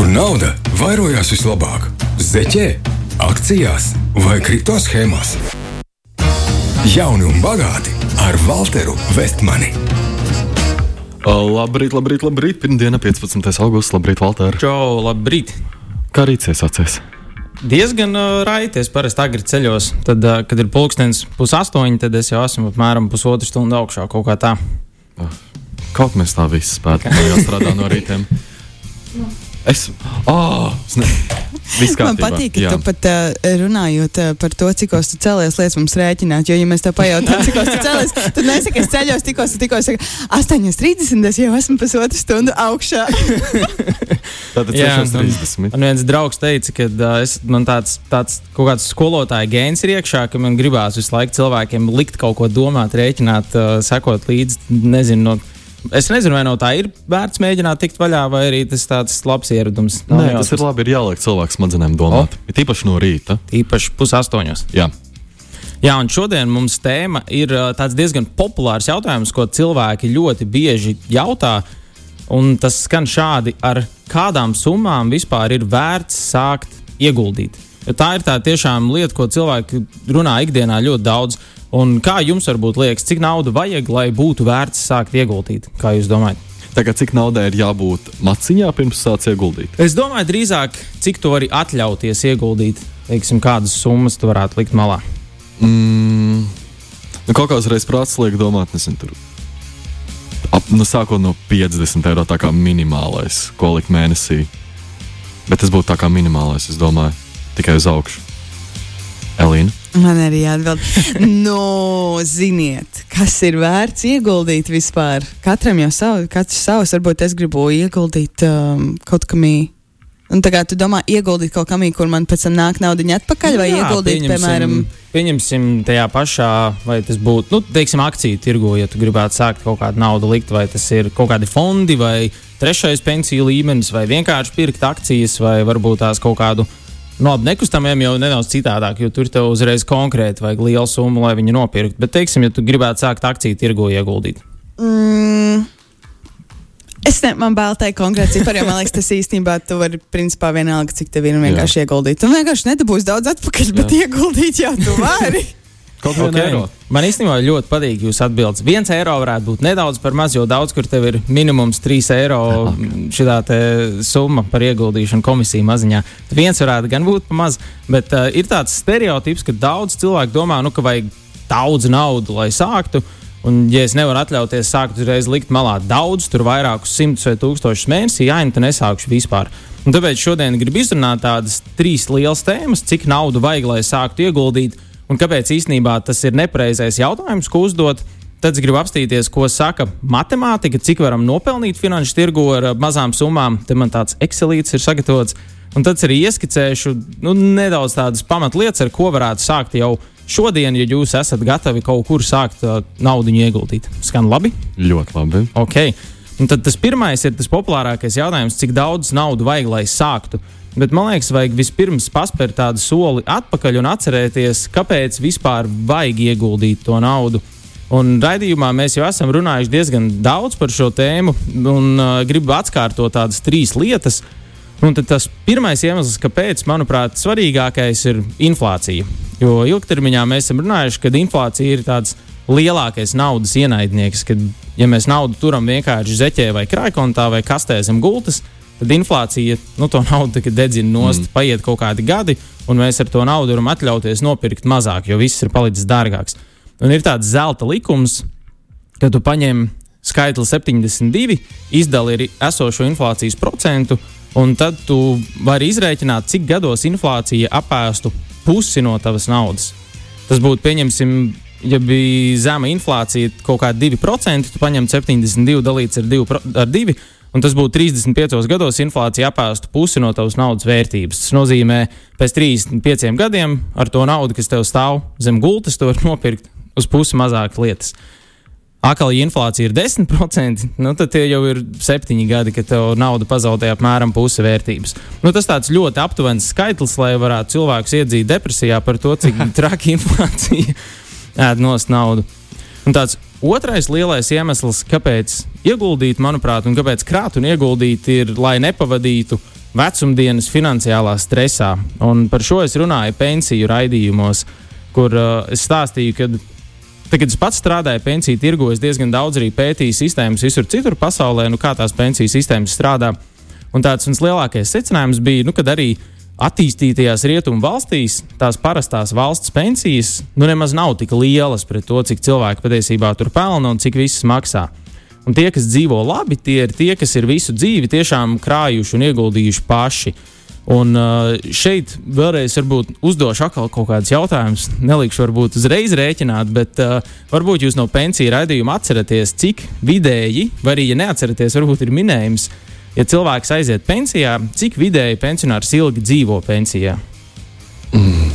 kur nauda vairojās vislabāk - zeķē, akcijās vai kripto schēmās. Jauni un bagāti ar Walteru Vestmani. Labrīt, labrīt, labrīt. Pirmdiena, 15. augusts. Labrīt, Valter. Čau, labrīt! Kā rītsies acies? Diezgan uh, raiti. Es parasti agri ceļos. Tad, uh, kad ir pulkstenis pusaustoņi, tad es jau esmu apmēram pusotru stundu augšā kaut kā tā. Kaut mēs tā visi spētu. Man jāstrādā no rītiem. Es. Oh, ne, viss Man patīk, ka Jā. tu pat uh, runājot uh, par to, cik ostas tu cēlies, lietas mums rēķināt. Jo, ja mēs te pajautājam, cik ostas tu cēlies, tad nesaki, es ceļos tikko, tikko saka, 8.30. Es jau esmu pusotru stundu augšā. Tātad Jā, 6.30. Man viens draugs teica, ka uh, es, man tāds, tāds kaut kāds skolotāja gēns ir iekšā, ka man gribās visu laiku cilvēkiem likt kaut ko domāt, rēķināt, uh, sekot līdzi. Nezinu, no, es nezinu, vai no tā ir vērts mēģināt tikt vaļā, vai arī tas tāds labs ieradums. Nē, jau tas ir labi. Ir jāliek cilvēku smadzenēm domāt. Oh. Ir īpaši no rīta. Īpaši pusaustoņos. Jā. Jā, un šodien mums tēma ir tāds diezgan populārs jautājums, ko cilvēki ļoti bieži jautā. Un tas skan šādi: ar kādām summām vispār ir vērts sākt ieguldīt? Tā ir tā tiešām lieta, ko cilvēki runā ikdienā ļoti daudz. Un kā jums varbūt liekas, cik naudu vajag, lai būtu vērts sākt ieguldīt? Kā jūs domājat? Tagad, cik naudai ir jābūt maciņā pirms sāc ieguldīt? Es domāju, drīzāk, cik to var atļauties ieguldīt, teiksim, kādas summas tu varētu likt malā. Mm, nu, kaut kāds reizes prāts liek domāt, nezinu, tur. Ap, nu, sākot no 50 eiro, tā kā minimālais, ko likt mēnesī. Bet tas būtu tā kā minimālais, es domāju, tikai uz augšu. Elīna. Man arī jāatbild. nu, ziniet, kas ir vērts ieguldīt vispār? Katram jau savu, katrs savs. Varbūt es gribu ieguldīt um, kaut kamī. Un tā kā tu domā, ieguldīt kaut kamī, kur man pēc tam nāk nauda atpakaļ, vai Jā, ieguldīt, pieņemsim- piemēram, Pieņemsim tajā pašā, vai tas būtu, nu, teiksim, akciju tirgo, ja tu gribētu sākt kaut kādu naudu likt, vai tas ir kaut kādi fondi, vai trešais pensiju līmenis, vai vienkārši pirkt akcijas, vai varbūt tās kaut kādu. No nu, nekustamiem jau nedaudz citādāk, jo tur tev uzreiz konkrēti vajag lielu summu, lai viņu nopirktu. Bet, teiksim, ja tu gribētu sākt akciju tirgo ieguldīt. Mm, es ne, man bail teikt konkrēti cipari, jo man liekas, tas īstenībā tu vari, principā, vienalga, cik tev ir vienkārši ieguldīt. Tu vienkārši nedabūsi daudz atpakaļ, bet ieguldīt jau tu vari. Kaut kā Okay. eiro. Man īstenībā ļoti patīk jūsu atbildes. Viens eiro varētu būt nedaudz par maz, jo daudz, kur tev ir minimums 3 eiro šī summa par ieguldīšanu komisiju maziņā. Tad viens varētu gan būt par maz, bet uh, ir tāds stereotips, ka daudz cilvēku domā, nu, ka vajag daudz naudas, lai sāktu. Un, ja es nevaru atļauties sākt uzreiz likt malā daudz, tur vairākus simtus vai tūkstošus mēnesī, jā, nu tad nesākšu vispār. Un tāpēc šodien gribu izrunāt tādas trīs lielas tēmas, cik naudu vajag, lai sāktu ieguldīt, un kāpēc īstenībā tas ir nepareizais jautājums, ko uzdot. Tad es gribu apstīties, ko saka matemātika, cik varam nopelnīt finanšu tirgu ar mazām summām. Te man tāds Excelīts ir sagatavots. Un tad es arī ieskicēšu nu, nedaudz tādas pamatlietas, ar ko varētu sākt jau šodien, ja jūs esat gatavi kaut kur sākt uh, naudu ieguldīt. Skan labi? Ļoti labi. Ok. Un tad tas pirmais ir tas populārākais jautājums, cik daudz naudas vajag, lai sāktu. Bet man liekas, vajag vispirms paspērt tādu soli atpakaļ un atcerēties, kāpēc vispār vajag ieguldīt to naudu. Un raidījumā mēs jau esam runājuši diezgan daudz par šo tēmu, un uh, gribu atkārtot tādas trīs lietas. Un tas pirmais iemesls, kāpēc, manuprāt, svarīgākais ir inflācija. Jo ilgtermiņā mēs esam runājuši, ka inflācija ir tāds lielākais naudas ienaidnieks, kad, ja mēs naudu turam vienkārši zeķē vai krājkontā vai kastē zem gultas, tad inflācija nu, to naudu dedzina nost, mm. paiet kaut kādi gadi, un mēs ar to naudu varam atļauties nopirkt mazāk, jo viss ir palicis dārgāks. Un ir tāds zelta likums, ka tu paņem skaitli 72, izdali arī esošo inflācijas procentu, un tad tu vari izrēķināt, cik gados inflācija apēstu pusi no tavas naudas. Tas būtu, pieņemsim, ja bija zema inflācija, kaut kāda 2%, tu paņem 72 dalīts ar 2, pro- ar 2 un tas būtu 35 gados inflācija apēstu pusi no tavas naudas vērtības. Tas nozīmē, pēc 35 gadiem ar to naudu, kas tev stāv zem gultas, tu vari nopirkt uz pusi mazāk lietas. Akal, ja inflācija ir 10%, nu, tad tie jau ir septiņi gadi, kad tev nauda pazaudē apmēram pusi vērtības. Nu, tas tāds ļoti aptuvens skaitlis, lai varētu cilvēkus iedzīt depresijā par to, cik traki inflācija ēd nost naudu. Un tāds otrais lielais iemesls, kāpēc ieguldīt, manuprāt, un kāpēc krāt un ieguldīt, ir, lai nepavadītu vecumdienas finansiālā stresā. Un par šo es runāju pensiju raidījumos, kur uh, es stāstīju, ka Tad, kad es pats strādāju pensiju tirgu, es diezgan daudz arī pētīju sistēmas visur citur pasaulē, nu, kā tās pensiju sistēmas strādā. Un tāds mans lielākais secinājums bija, nu, kad arī attīstītajās rietumu valstīs tās parastās valsts pensijas nu, nemaz nav tik lielas pret to, cik cilvēki patiesībā tur pelna un cik visas maksā. Un tie, kas dzīvo labi, tie ir tie, kas ir visu dzīvi tiešām krājuši un ieguldījuši paši. Un uh, šeit vēlreiz uzdošu atkal kaut kādus jautājumus. Nelikšu, varbūt uzreiz rēķināt, bet uh, varbūt jūs no pensiju raidījuma atceraties, cik vidēji, vai arī, ja neatceraties, varbūt ir minējums, ja cilvēks aiziet pensijā, cik vidēji pensionārs ilgi dzīvo pensijā. Mm.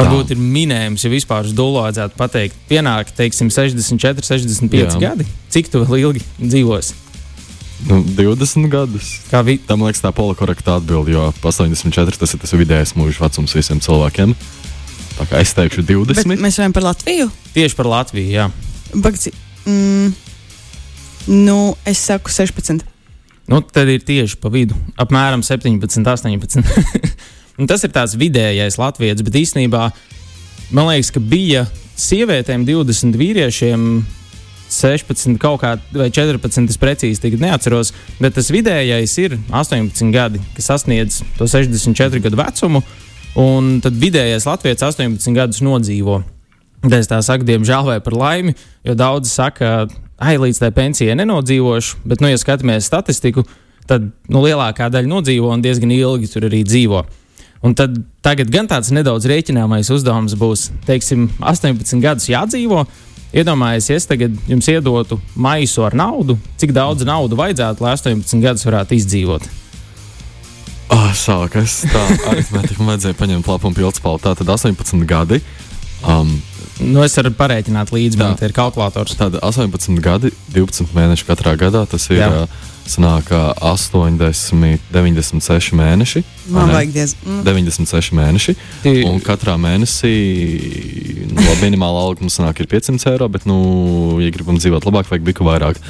Varbūt ir minējums, ja vispār uz dūlu vajadzētu pateikt, pienāk, teiksim, 64, 65 Jā. gadi. Cik tu vēl ilgi dzīvosi? Nu, 20 gadus. Kā vi... Tam liekas, tā polikorekta atbilde, jo 84 tas ir tas vidējais mūža vecums visiem cilvēkiem. Tā kā es teikšu 20. Bet mēs runājam par Latviju? Tieši par Latviju, jā. Bagci, mm, nu, es saku 16. Nu, tad ir tieši pa vidu. Apmēram 17, 18. tas ir tāds vidējais latviešu, bet īstenībā man liekas, ka bija sievietēm 20 vīriešiem 16, kaut kā, vai 14, es precīzi tagad neatceros, bet tas vidējais ir 18 gadi, kas sasniedz to 64 gadu vecumu, un tad vidējais Latvijas 18 gadus nodzīvo. Es tā saku, diemžēl, vai par laimi, jo daudzi saka, ai, līdz tai pensijai nenodzīvošu, bet, nu, ja skatāmies statistiku, tad nu, lielākā daļa nodzīvo un diezgan ilgi tur arī dzīvo. Un tad tagad gan tāds nedaudz rēķināmais uzdevums būs, teiksim, 18 gadus jādzīvo, Iedomājieties, tagad jums iedotu maisu ar naudu, cik daudz naudas vajadzētu, lai 18 gadus varētu izdzīvot. Oh, sākas tā, aritmētika vajadzēja paņemt lapu un pilspālu. Tā tad 18 gadi. Um, Nu, es varu parēķināt līdzi, man ir kalkulators. Tad 18 gadi, 12 mēneši katrā gadā. Tas ir jā. sanāk, 80, 96 mēneši. Man vajag diez. Mm. 96 mēneši. Tī... Un katrā mēnesī nu, labi, minimāla alga mums sanāk ir 500 eiro, bet, nu, ja gribam dzīvot labāk, vajag biku vairāk.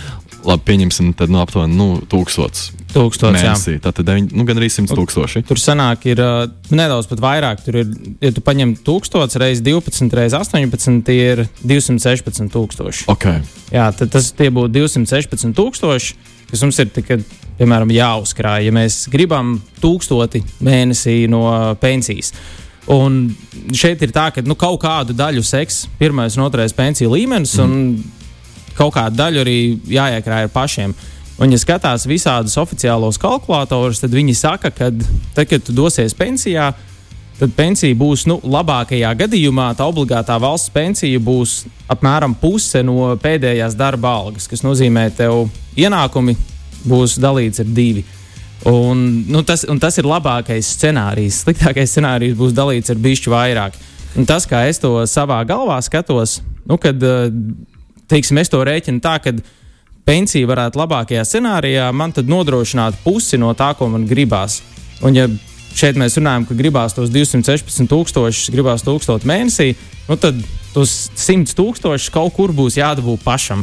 Labi, pieņemsim, tad nu, aptuveni nu, 1000. Tūkstoši, mēnesī. Jā. Tātad deviņ, nu, gan arī 100 tūkstoši. Tur sanāk, ir uh, nedaudz vairāk. Tur ir, ja tu paņem 1000 reizes 12, reizes 18, tie ir 216 tūkstoši. Okay. Jā, tad tas būtu 216 tūkstoši, kas mums ir tikai, piemēram, jāuzkrāj, ja mēs gribam tūkstoti mēnesī no pensijas. Un šeit ir tā, ka nu, kaut kādu daļu seks pirmais un otrais pensiju līmenis, mm. un kaut kādu daļu arī jāiekrāj ar pašiem. Uh, Un, ja skatās visādus oficiālos kalkulatorus, tad viņi saka, ka tad, kad tu dosies pensijā, tad pensija būs nu, labākajā gadījumā. Tā obligātā valsts pensija būs apmēram puse no pēdējās darba algas, kas nozīmē, ka tev ienākumi būs dalīts ar divi. Un, nu, tas, un tas ir labākais scenārijs. Sliktākais scenārijs būs dalīts ar bišķi vairāk. Un tas, kā es to savā galvā skatos, nu, kad teiksim, es to rēķinu tā, ka pensija varētu labākajā scenārijā man nodrošināt pusi no tā, ko man gribās. Un, ja šeit mēs runājam, ka gribās tos 216 tūkstošus, gribās tūkstošu mēnesī, nu tad tos 100 tūkstošus kaut kur būs jādabū pašam.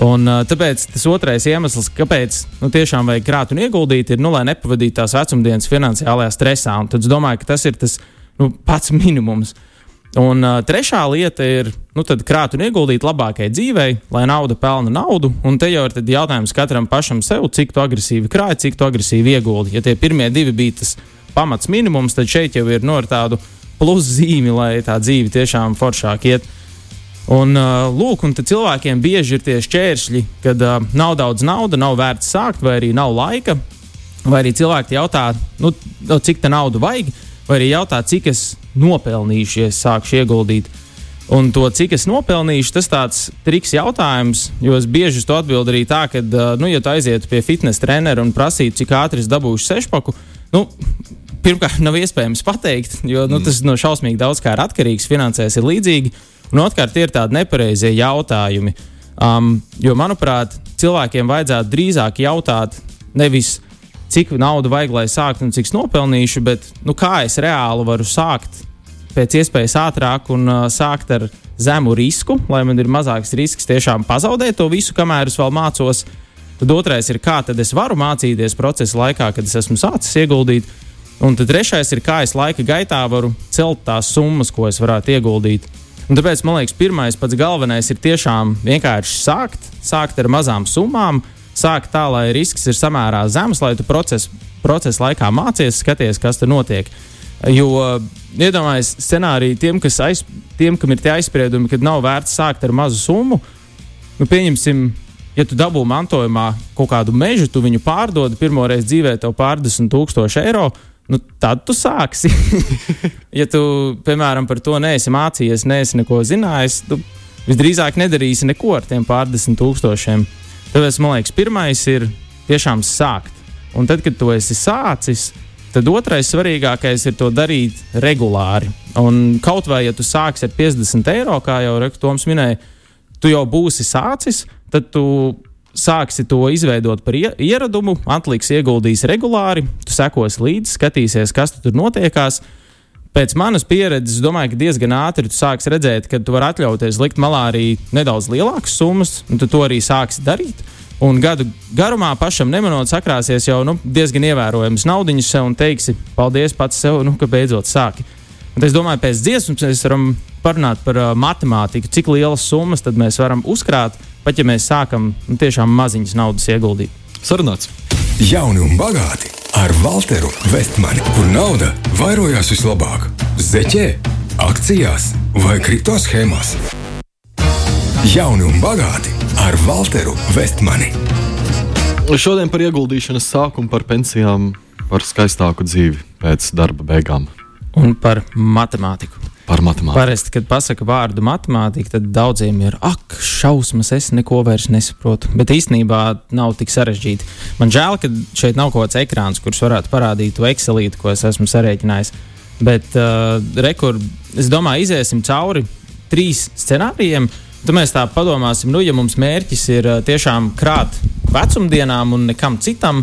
Un, tāpēc tas otrais iemesls, kāpēc nu, tiešām vajag krāt un ieguldīt, ir, nu, lai nepavadītu tās vecumdienas finansiālajā stresā. Un tad es domāju, ka tas ir tas nu, pats minimums. Uh, Un uh, trešā lieta ir nu, krāt un ieguldīt labākajai dzīvei, lai nauda pelna naudu. Un te jau ir jautājums katram pašam sev, cik tu agresīvi krāji, cik tu agresīvi ieguldi. Ja tie pirmie divi bija tas pamats minimums, tad šeit jau ir no nu, tādu pluszīmi, lai tā dzīve tiešām foršāk iet. Un, uh, lūk, un cilvēkiem bieži ir tie šķēršļi, kad uh, nav daudz naudas, nav vērts sākt, vai arī nav laika. Vai arī cilvēki jautā, nu, cik tā nauda vajag vai arī jautā, cik es nopelnīšu, ja es sākšu ieguldīt. Un to, cik es nopelnīšu, tas tāds triks jautājums, jo es bieži uz to atbildu arī tā, ka, nu, ja tu aizietu pie fitnesa trenera un prasītu, cik ātri es dabūšu sešpaku, nu, pirmkārt, nav iespējams pateikt, jo nu, tas no šausmīgi daudz kā ir atkarīgs, finansēs ir līdzīgi, un otrkārt, tie ir tādi nepareizie jautājumi. Um, jo, manuprāt, cilvēkiem vajadzētu drīzāk jautāt nevis cik naudu vajag, lai sāktu un cik nopelnīšu, bet nu, kā es reāli varu sākt pēc iespējas ātrāk un uh, sākt ar zemu risku, lai man ir mazāks risks tiešām pazaudēt to visu, kamēr es vēl mācos. Tad otrais ir, kā tad es varu mācīties procesa laikā, kad es esmu sācis ieguldīt. Un tad trešais ir, kā es laika gaitā varu celt tās summas, ko es varētu ieguldīt. Un tāpēc man liekas, pirmais pats galvenais ir tiešām vienkārši sākt, sākt ar mazām summām, sākt tā, lai risks ir samērā zems, lai tu procesa proces laikā mācies, skaties, kas tur notiek. Jo iedomājieties, scenāriju tiem, kas aiz, tiem, kam ir tie aizspriedumi, kad nav vērts sākt ar mazu summu, nu, pieņemsim, ja tu dabū mantojumā kaut kādu mežu, tu viņu pārdod pirmo reizi dzīvē, tev pārdesmit tūkstoši eiro. Nu, tad tu sāksi. ja tu, piemēram, par to neesi mācījies, neesi neko zinājis, tu visdrīzāk nedarīsi neko ar tiem pārdesmit tūkstošiem. Tāpēc man liekas, pirmais ir tiešām sākt. Un tad, kad tu esi sācis, tad otrais svarīgākais ir to darīt regulāri. Un kaut vai, ja tu sāksi ar 50 eiro, kā jau Rektoms minēja, tu jau būsi sācis, tad tu sāksi to izveidot par ieradumu, atliks ieguldīs regulāri, tu sekos līdzi, skatīsies, kas tu tur notiekās. Pēc manas pieredzes, es domāju, ka diezgan ātri tu sāksi redzēt, ka tu vari atļauties likt malā arī nedaudz lielākas summas, un tu to arī sāksi darīt. Un gadu garumā pašam nemanot, sakrāsies jau nu, diezgan ievērojams naudiņas sev un teiksi, paldies pats sev, nu, ka beidzot sāki. Un es domāju, pēc dziesmas mēs varam parunāt par uh, matemātiku, cik lielas summas mēs varam uzkrāt, pat ja mēs sākam nu, tiešām maziņas naudas ieguldīt. Sarunāts! Jauni un bagāti ar Walteru Vestmani, kur nauda vairojās vislabāk - zeķē, akcijās vai kripto schēmās. Jauni un bagāti ar Walteru Vestmani. Šodien par ieguldīšanas sākumu, par pensijām, par skaistāku dzīvi pēc darba beigām. Un par matemātiku. Par matemātiku. Parasti, kad pasakā vārdu matemātika, tad daudziem ir ak, šausmas, es neko vairs nesaprotu. Bet īstenībā nav tik sarežģīti. Man žēl, ka šeit nav kaut kāds ekrāns, kurš varētu parādīt to Excelīti, ko es esmu sarēķinājis. Bet, uh, rekur, es domāju, iziesim cauri trīs scenārijiem. Tad mēs tā padomāsim, nu, ja mums mērķis ir uh, tiešām krāt vecumdienām un nekam citam,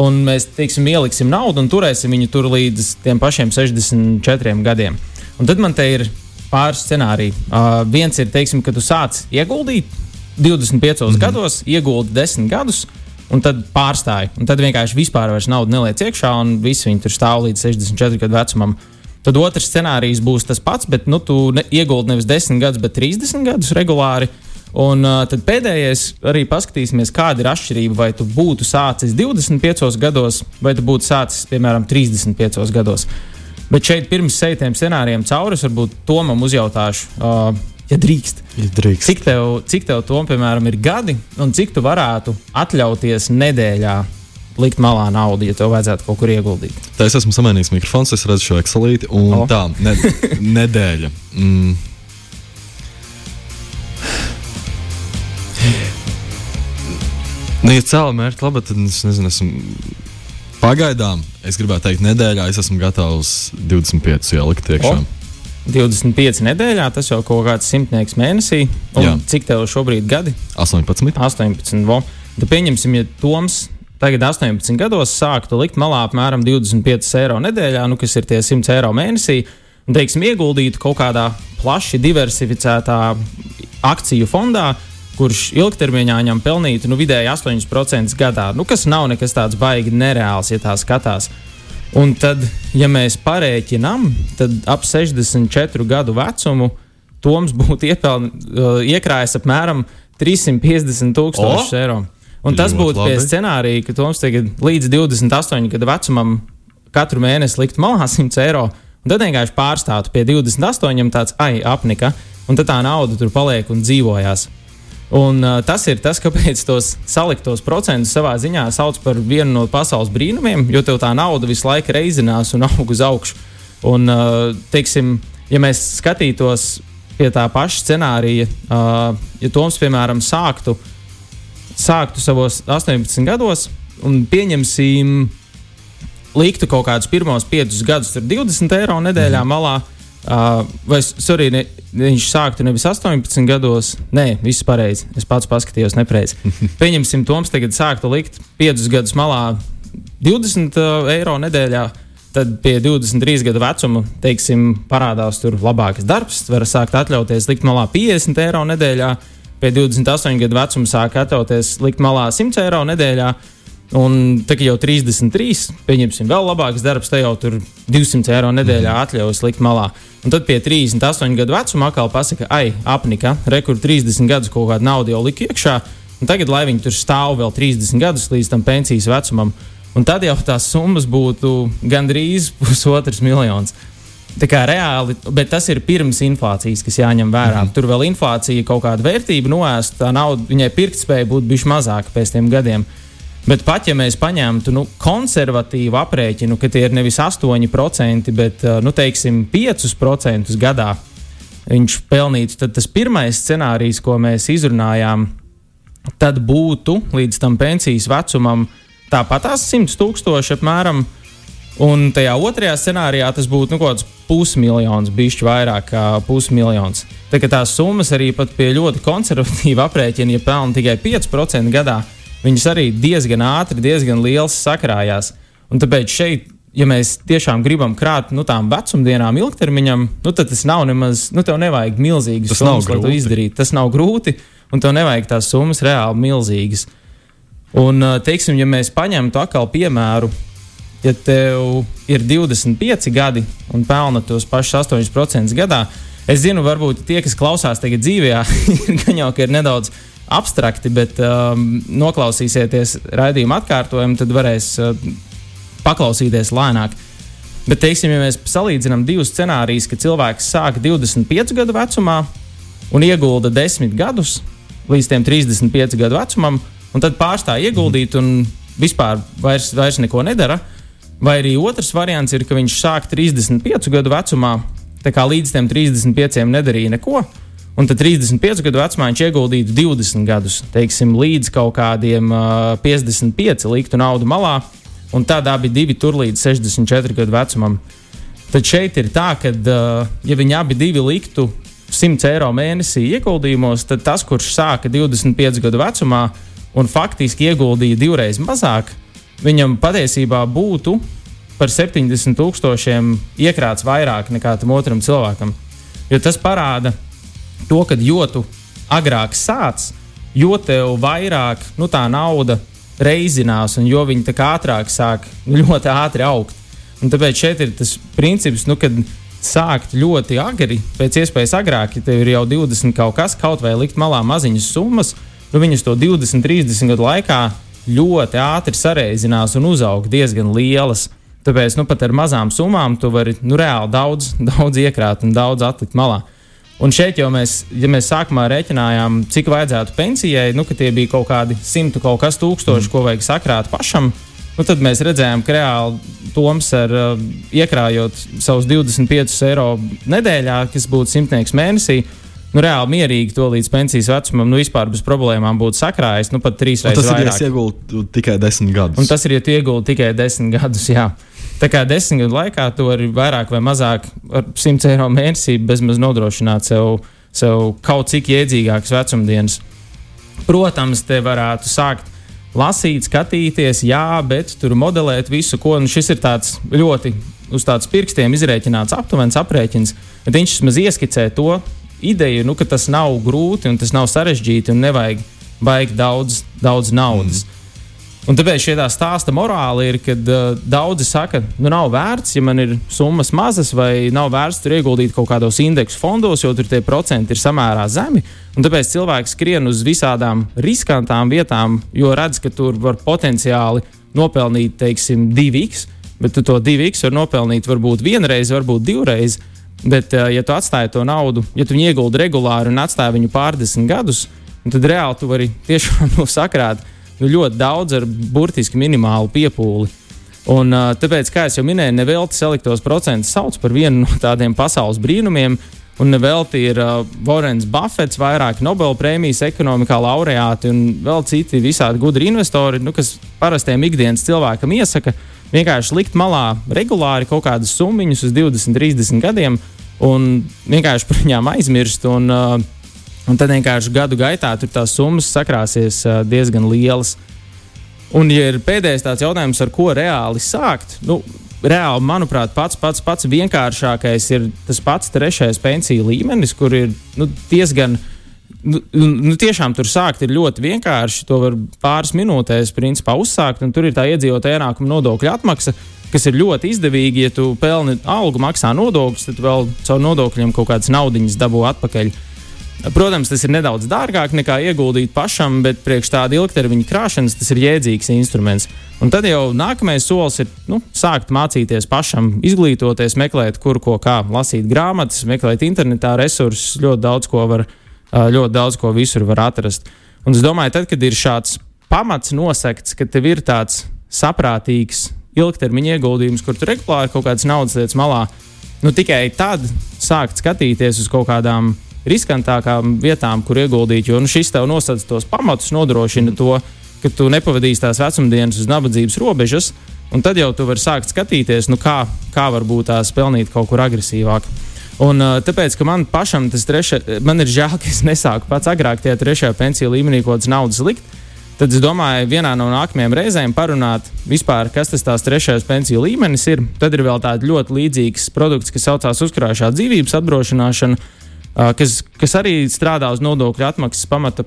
un mēs teiksim, ieliksim naudu un turēsim viņu tur līdz tiem pašiem 64 gadiem. Un tad man te ir pāris scenāriji. Uh, viens ir, teiksim, ka tu sāc ieguldīt 25 mm -hmm. gados, ieguldi 10 gadus. Un tad pārstāja. Un tad vienkārši vispār naudu neliec iekšā, un visi viņi tur stāv līdz 64 gadu vecumam. Tad otrs scenārijs būs tas pats, bet nu, tu ne, ieguldi nevis 10 gadus, bet 30 gadus regulāri. Un uh, tad pēdējais arī paskatīsimies, kāda ir atšķirība. Vai tu būtu sācis 25 gados, vai tu būtu sācis, piemēram, 35 gados. Bet šeit pirms sejtiem scenārijiem cauri es varbūt Tomam uzjautāšu. Uh, Ja drīkst. Ja drīkst. Cik tev, cik tev tom, piemēram, ir gadi, un cik tu varētu atļauties nedēļā likt malā naudu, ja tev vajadzētu kaut kur ieguldīt. Tā es esmu samainījis mikrofons, es redzu šo ekselīti, un oh. tā ne, nedēļa. Mm. Nu, ja cēlā mērķa labi, tad es nezinu, esmu pagaidām, es gribētu teikt, nedēļā es esmu gatavs 25 ielikt iekšā. Oh. 25 nedēļā, tas jau kaut kāds simtnieks mēnesī. Cik tev šobrīd gadi? 18. 18 vo. Tad pieņemsim, ja Toms tagad 18 gados sāktu likt malā apmēram 25 eiro nedēļā, nu, kas ir tie 100 eiro mēnesī, un, teiksim, ieguldītu kaut kādā plaši diversificētā akciju fondā, kurš ilgtermiņā ņem pelnītu nu, vidēji 8% gadā, nu, kas nav nekas tāds baigi nereāls, ja tā skatās. Un tad, ja mēs parēķinām, tad ap 64 gadu vecumu Toms būtu iepeln, uh, iekrājis apmēram 350 tūkstošus eiro. Un tas būtu pie scenārija, ka Toms tagad līdz 28 gadu vecumam katru mēnesi likt malā 100 eiro. Un tad vienkārši pārstātu pie 28, tāds ai, apnika, un tad tā nauda tur paliek un dzīvojās. Un, uh, tas ir tas, kāpēc tos saliktos procentus savā ziņā sauc par vienu no pasaules brīnumiem, jo tev tā nauda visu laiku reizinās un aug uz augšu. Un, uh, teiksim, ja mēs skatītos pie tā paša scenārija, uh, ja Toms, piemēram, sāktu sāktu savos 18 gados un pieņemsim, liktu kaut kādus pirmos 5 gadus, tur 20 eiro nedēļā mm. malā. Uh, vai sorry, ne, viņš sāktu nevis 18 gados, nē, viss pareizi. Es pats paskatījos nepareizi. Pieņemsim, Toms tagad sāktu likt 5 gadus malā 20 uh, eiro nedēļā. Tad pie 23 gadu vecuma, teiksim, parādās tur labāks darbs, var sākt atļauties likt malā 50 eiro nedēļā. pie 28 gadu vecuma sāk atļauties likt malā 100 eiro nedēļā. Un tā kā jau 33, pieņemsim, vēl labāks darbs, te jau tur 200 eiro nedēļā Mhm. atļaujas likt malā. Un tad pie 38 gadu vecuma atkal pasaka, ai, apnika, rekur 30 gadus kaut kāda nauda jau lika iekšā. Un tagad, lai viņi tur stāv vēl 30 gadus līdz tam pensijas vecumam, un tad jau tās summas būtu gandrīz pusotrs miljons. Tā kā reāli, bet tas ir pirms inflācijas, kas jāņem vērā. Mm. Tur vēl inflācija kaut kāda vērtība noēst, tā nauda, viņai pirktspēja būtu bijusi mazāka pēc tiem gadiem. Bet pat ja mēs paņemtu nu, konservatīvu aprēķinu, ka tie ir nevis 8%, bet uh, nu, teiksim, 5% gadā viņš pelnītu, tad tas pirmais scenārijs, ko mēs izrunājām, tad būtu līdz tam pensijas vecumam tāpatās 100 tūkstoši apmēram. Un tajā otrajā scenārijā tas būtu nu, kaut kāds pusmiljons, bišķi vairāk kā pusmiljons. Tā kā tās summas arī pie ļoti konservatīva aprēķina, ja pelna tikai 5% gadā, viņas arī diezgan ātri, diezgan liels sakrājās. Un tāpēc šeit, ja mēs tiešām gribam krāt nu, tām vecumdienām ilgtermiņam, nu, tad tas nav nemaz, nu, tev nevajag milzīgas Tas summas, lai to izdarītu. Tas nav grūti, un tev nevajag tās summas reāli milzīgas. Un, teiksim, ja mēs paņemtu atkal piemēru, ja tev ir 25 gadi un pelna tos pašus 8% gadā, es zinu, varbūt tie, kas klausās tagad dzīvē, gan jau ka ir nedaudz abstrakti, bet um, noklausīsieties raidījuma atkārtojumu, tad varēs uh, paklausīties lēnāk. Bet, teiksim, ja mēs salīdzinām divus scenārijus, ka cilvēks sāk 25 gadu vecumā un iegulda 10 gadus līdz tiem 35 gadu vecumam, un tad pārstāj ieguldīt un vispār vairs, vairs neko nedara. Vai arī otrs variants ir, ka viņš sāk 35 gadu vecumā, tā kā līdz tiem 35 nedarīja neko, un tad 35 gadu vecumā viņš ieguldītu 20 gadus, teiksim, līdz kaut kādiem uh, 55 liktu naudu malā, un tad abi divi tur līdz 64 gadu vecumam. Tad šeit ir tā, ka, uh, ja viņi abi liktu 100 eiro mēnesī ieguldījumos, tad tas, kurš sāka 25 gadu vecumā un faktiski ieguldīja divreiz mazāk, viņam patiesībā būtu par 70 tūkstošiem iekrāts vairāk nekā tam otram cilvēkam. Jo tas parāda to, ka jo tu agrāk sāc, jo tev vairāk nu, tā nauda reizinās, un jo viņi ātrāk sāk ļoti ātri augt. Un tāpēc šeit ir tas princips, nu, kad sākt ļoti agri, pēc iespējas agrāk, ja tev ir jau 20 kaut kas, kaut vai likt malā maziņas summas, nu, viņas to 20, 30 gadu laikā ļoti ātri sareizinās un uzaug diezgan lielas. Tāpēc nu, pat ar mazām summām tu vari nu, reāli daudz, daudz iekrāt un daudz atlikt malā. Un šeit jau mēs, ja mēs sākumā rēķinājām, cik vajadzētu pensijai, nu, ka tie bija kaut kādi simti kaut kas tūkstoši, mm. ko vajag sakrāt pašam, nu, tad mēs redzējām, ka reāli Toms ar uh, iekrājot savus 25 eiro nedēļā, kas būtu simtnieks mēnesī, nu, reāli mierīgi to līdz pensijas vecumam, nu, vispār bez problēmām būtu sakrājis, nu, pat trīs reizes tas ir, ja vairāk. ieguldu tikai desmit gadus. Un tas ir, ja tu ieguldi tikai desmit gadus. Jā. Tā kā desmit gadu laikā tu vari vairāk vai mazāk ar 100 eiro mēnesī bezmaz nodrošināt sev, sev kaut cik iedzīgākas vecumdienas. Protams, te varētu sākt lasīt, skatīties, jā, bet tur modelēt visu, ko. Nu, šis ir tāds ļoti uz tādiem pirkstiem izrēķināts aptuvens aprēķins, bet viņš vismaz ieskicē to ideju, nu, ka tas nav grūti un tas nav sarežģīti un nevajag baigt daudz, daudz naudas. Mm. Un tāpēc šī tā stāsta morāla ir, ka uh, daudzi saka, nu nav vērts, ja man ir summas mazas, vai nav vērts tur ieguldīt kaut kādos indeksu fondos, jo tur tie procenti ir samērā zemi. Un tāpēc cilvēks skrien uz visādām riskantām vietām, jo redz, ka tur var potenciāli nopelnīt, teiksim, 2x, bet tu to 2x var nopelnīt varbūt vienreiz, varbūt divreiz. Bet, uh, ja tu atstāji to naudu, ja tu viņu ieguldi regulāri un atstāji viņu pārdesmit gadus, tad reāli tu vari tiešām no sakrāt nu, ļoti daudz ar burtiski minimālu piepūli. Un, tāpēc, kā jau minēju, nevelti saliktos procentus sauc par vienu no tādiem pasaules brīnumiem. Un nevelti ir uh, Vorens Buffets, vairāki Nobelpremijas ekonomikā laureāti un vēl citi visādi gudri investori, nu, kas parastiem ikdienas cilvēkam iesaka vienkārši likt malā regulāri kaut kādas summas uz 20, 30 gadiem un vienkārši par viņām aizmirst. Un, uh, Un tad vienkārši gadu gaitā tās summas sakrāsies uh, diezgan lielas. Un, ja ir pēdējais tāds jautājums, ar ko reāli sākt, nu, reāli, manuprāt, pats, pats, pats vienkāršākais ir tas pats trešais pensiju līmenis, kur ir nu, diezgan Nu, nu, tiešām tur sākt ir ļoti vienkārši. To var pāris minūtēs principā, uzsākt, tur ir tā iedzīvotāja ienākuma nodokļa atmaksa, kas ir ļoti izdevīgi. Ja tu pelni algu, maksā nodokļus, tad vēl caur nodokļiem kaut kādas naudiņas dabū atpakaļ. Protams, tas ir nedaudz dārgāk nekā ieguldīt pašam, bet priekš tāda ilgtermiņa krāšanas tas ir jēdzīgs instruments. Un tad jau nākamais solis ir nu, sākt mācīties pašam, izglītoties, meklēt, kur ko kā, lasīt grāmatas, meklēt internetā resursus, ļoti daudz ko var ļoti daudz ko visur var atrast. Un es domāju, tad, kad ir šāds pamats nosegts, ka tev ir tāds saprātīgs ilgtermiņa ieguldījums, kur tu regulāri kaut kādas naudas lietas malā, nu tikai tad sākt skatīties uz kaut kādām riskantākām vietām, kur ieguldīt. Jo nu, šis tev nosacīs tos pamatus, nodrošina to, ka tu nepavadīsi tās vecumdienas uz nabadzības robežas, un tad jau tu vari sākt skatīties, nu, kā, kā varbūt tās pelnīt kaut kur agresīvāk. Un, tāpēc, ka man pašam tas trešais, man ir žēl, ka es nesāku pats agrāk tajā trešajā pensiju līmenī kaut kādas naudas likt. Tad es domāju, vienā no nākamajām reizēm parunāt vispār, kas tas tās trešais pensiju līmenis ir. Tad ir vēl tāds ļoti līdzīgs produkts, kas saucās uzkrājušā dzīvības apdrošināšana, kas, kas arī strādā uz nodokļu atmaksas pamata.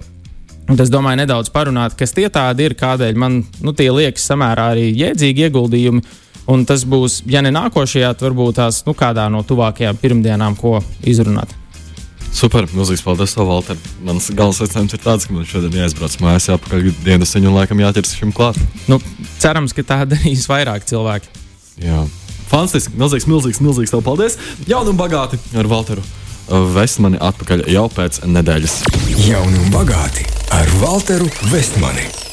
Un es domāju, nedaudz parunāt, kas tie tādi ir, kādēļ man nu, tie liekas samērā arī jēdzīgi ieguldījumi. Un tas būs, ja ne nākošajā, tad varbūt tās nu, kādā no tuvākajām pirmdienām, ko izrunāt. Super, milzīgs paldies, Valter. Mans galvenais secinājums ir tāds, ka man šodien jāizbrauc mājās, jāpakaļ dienas un laikam jāķers šim klāt. Nu, cerams, ka tā darīs vairāk cilvēki. Jā. Fantastiski, milzīgs, milzīgs, milzīgs tev paldies. Jauni un bagāti ar Valteru. Vestmani atpakaļ jau pēc nedēļas. Jauni un bagāti ar Valteru Vestmani.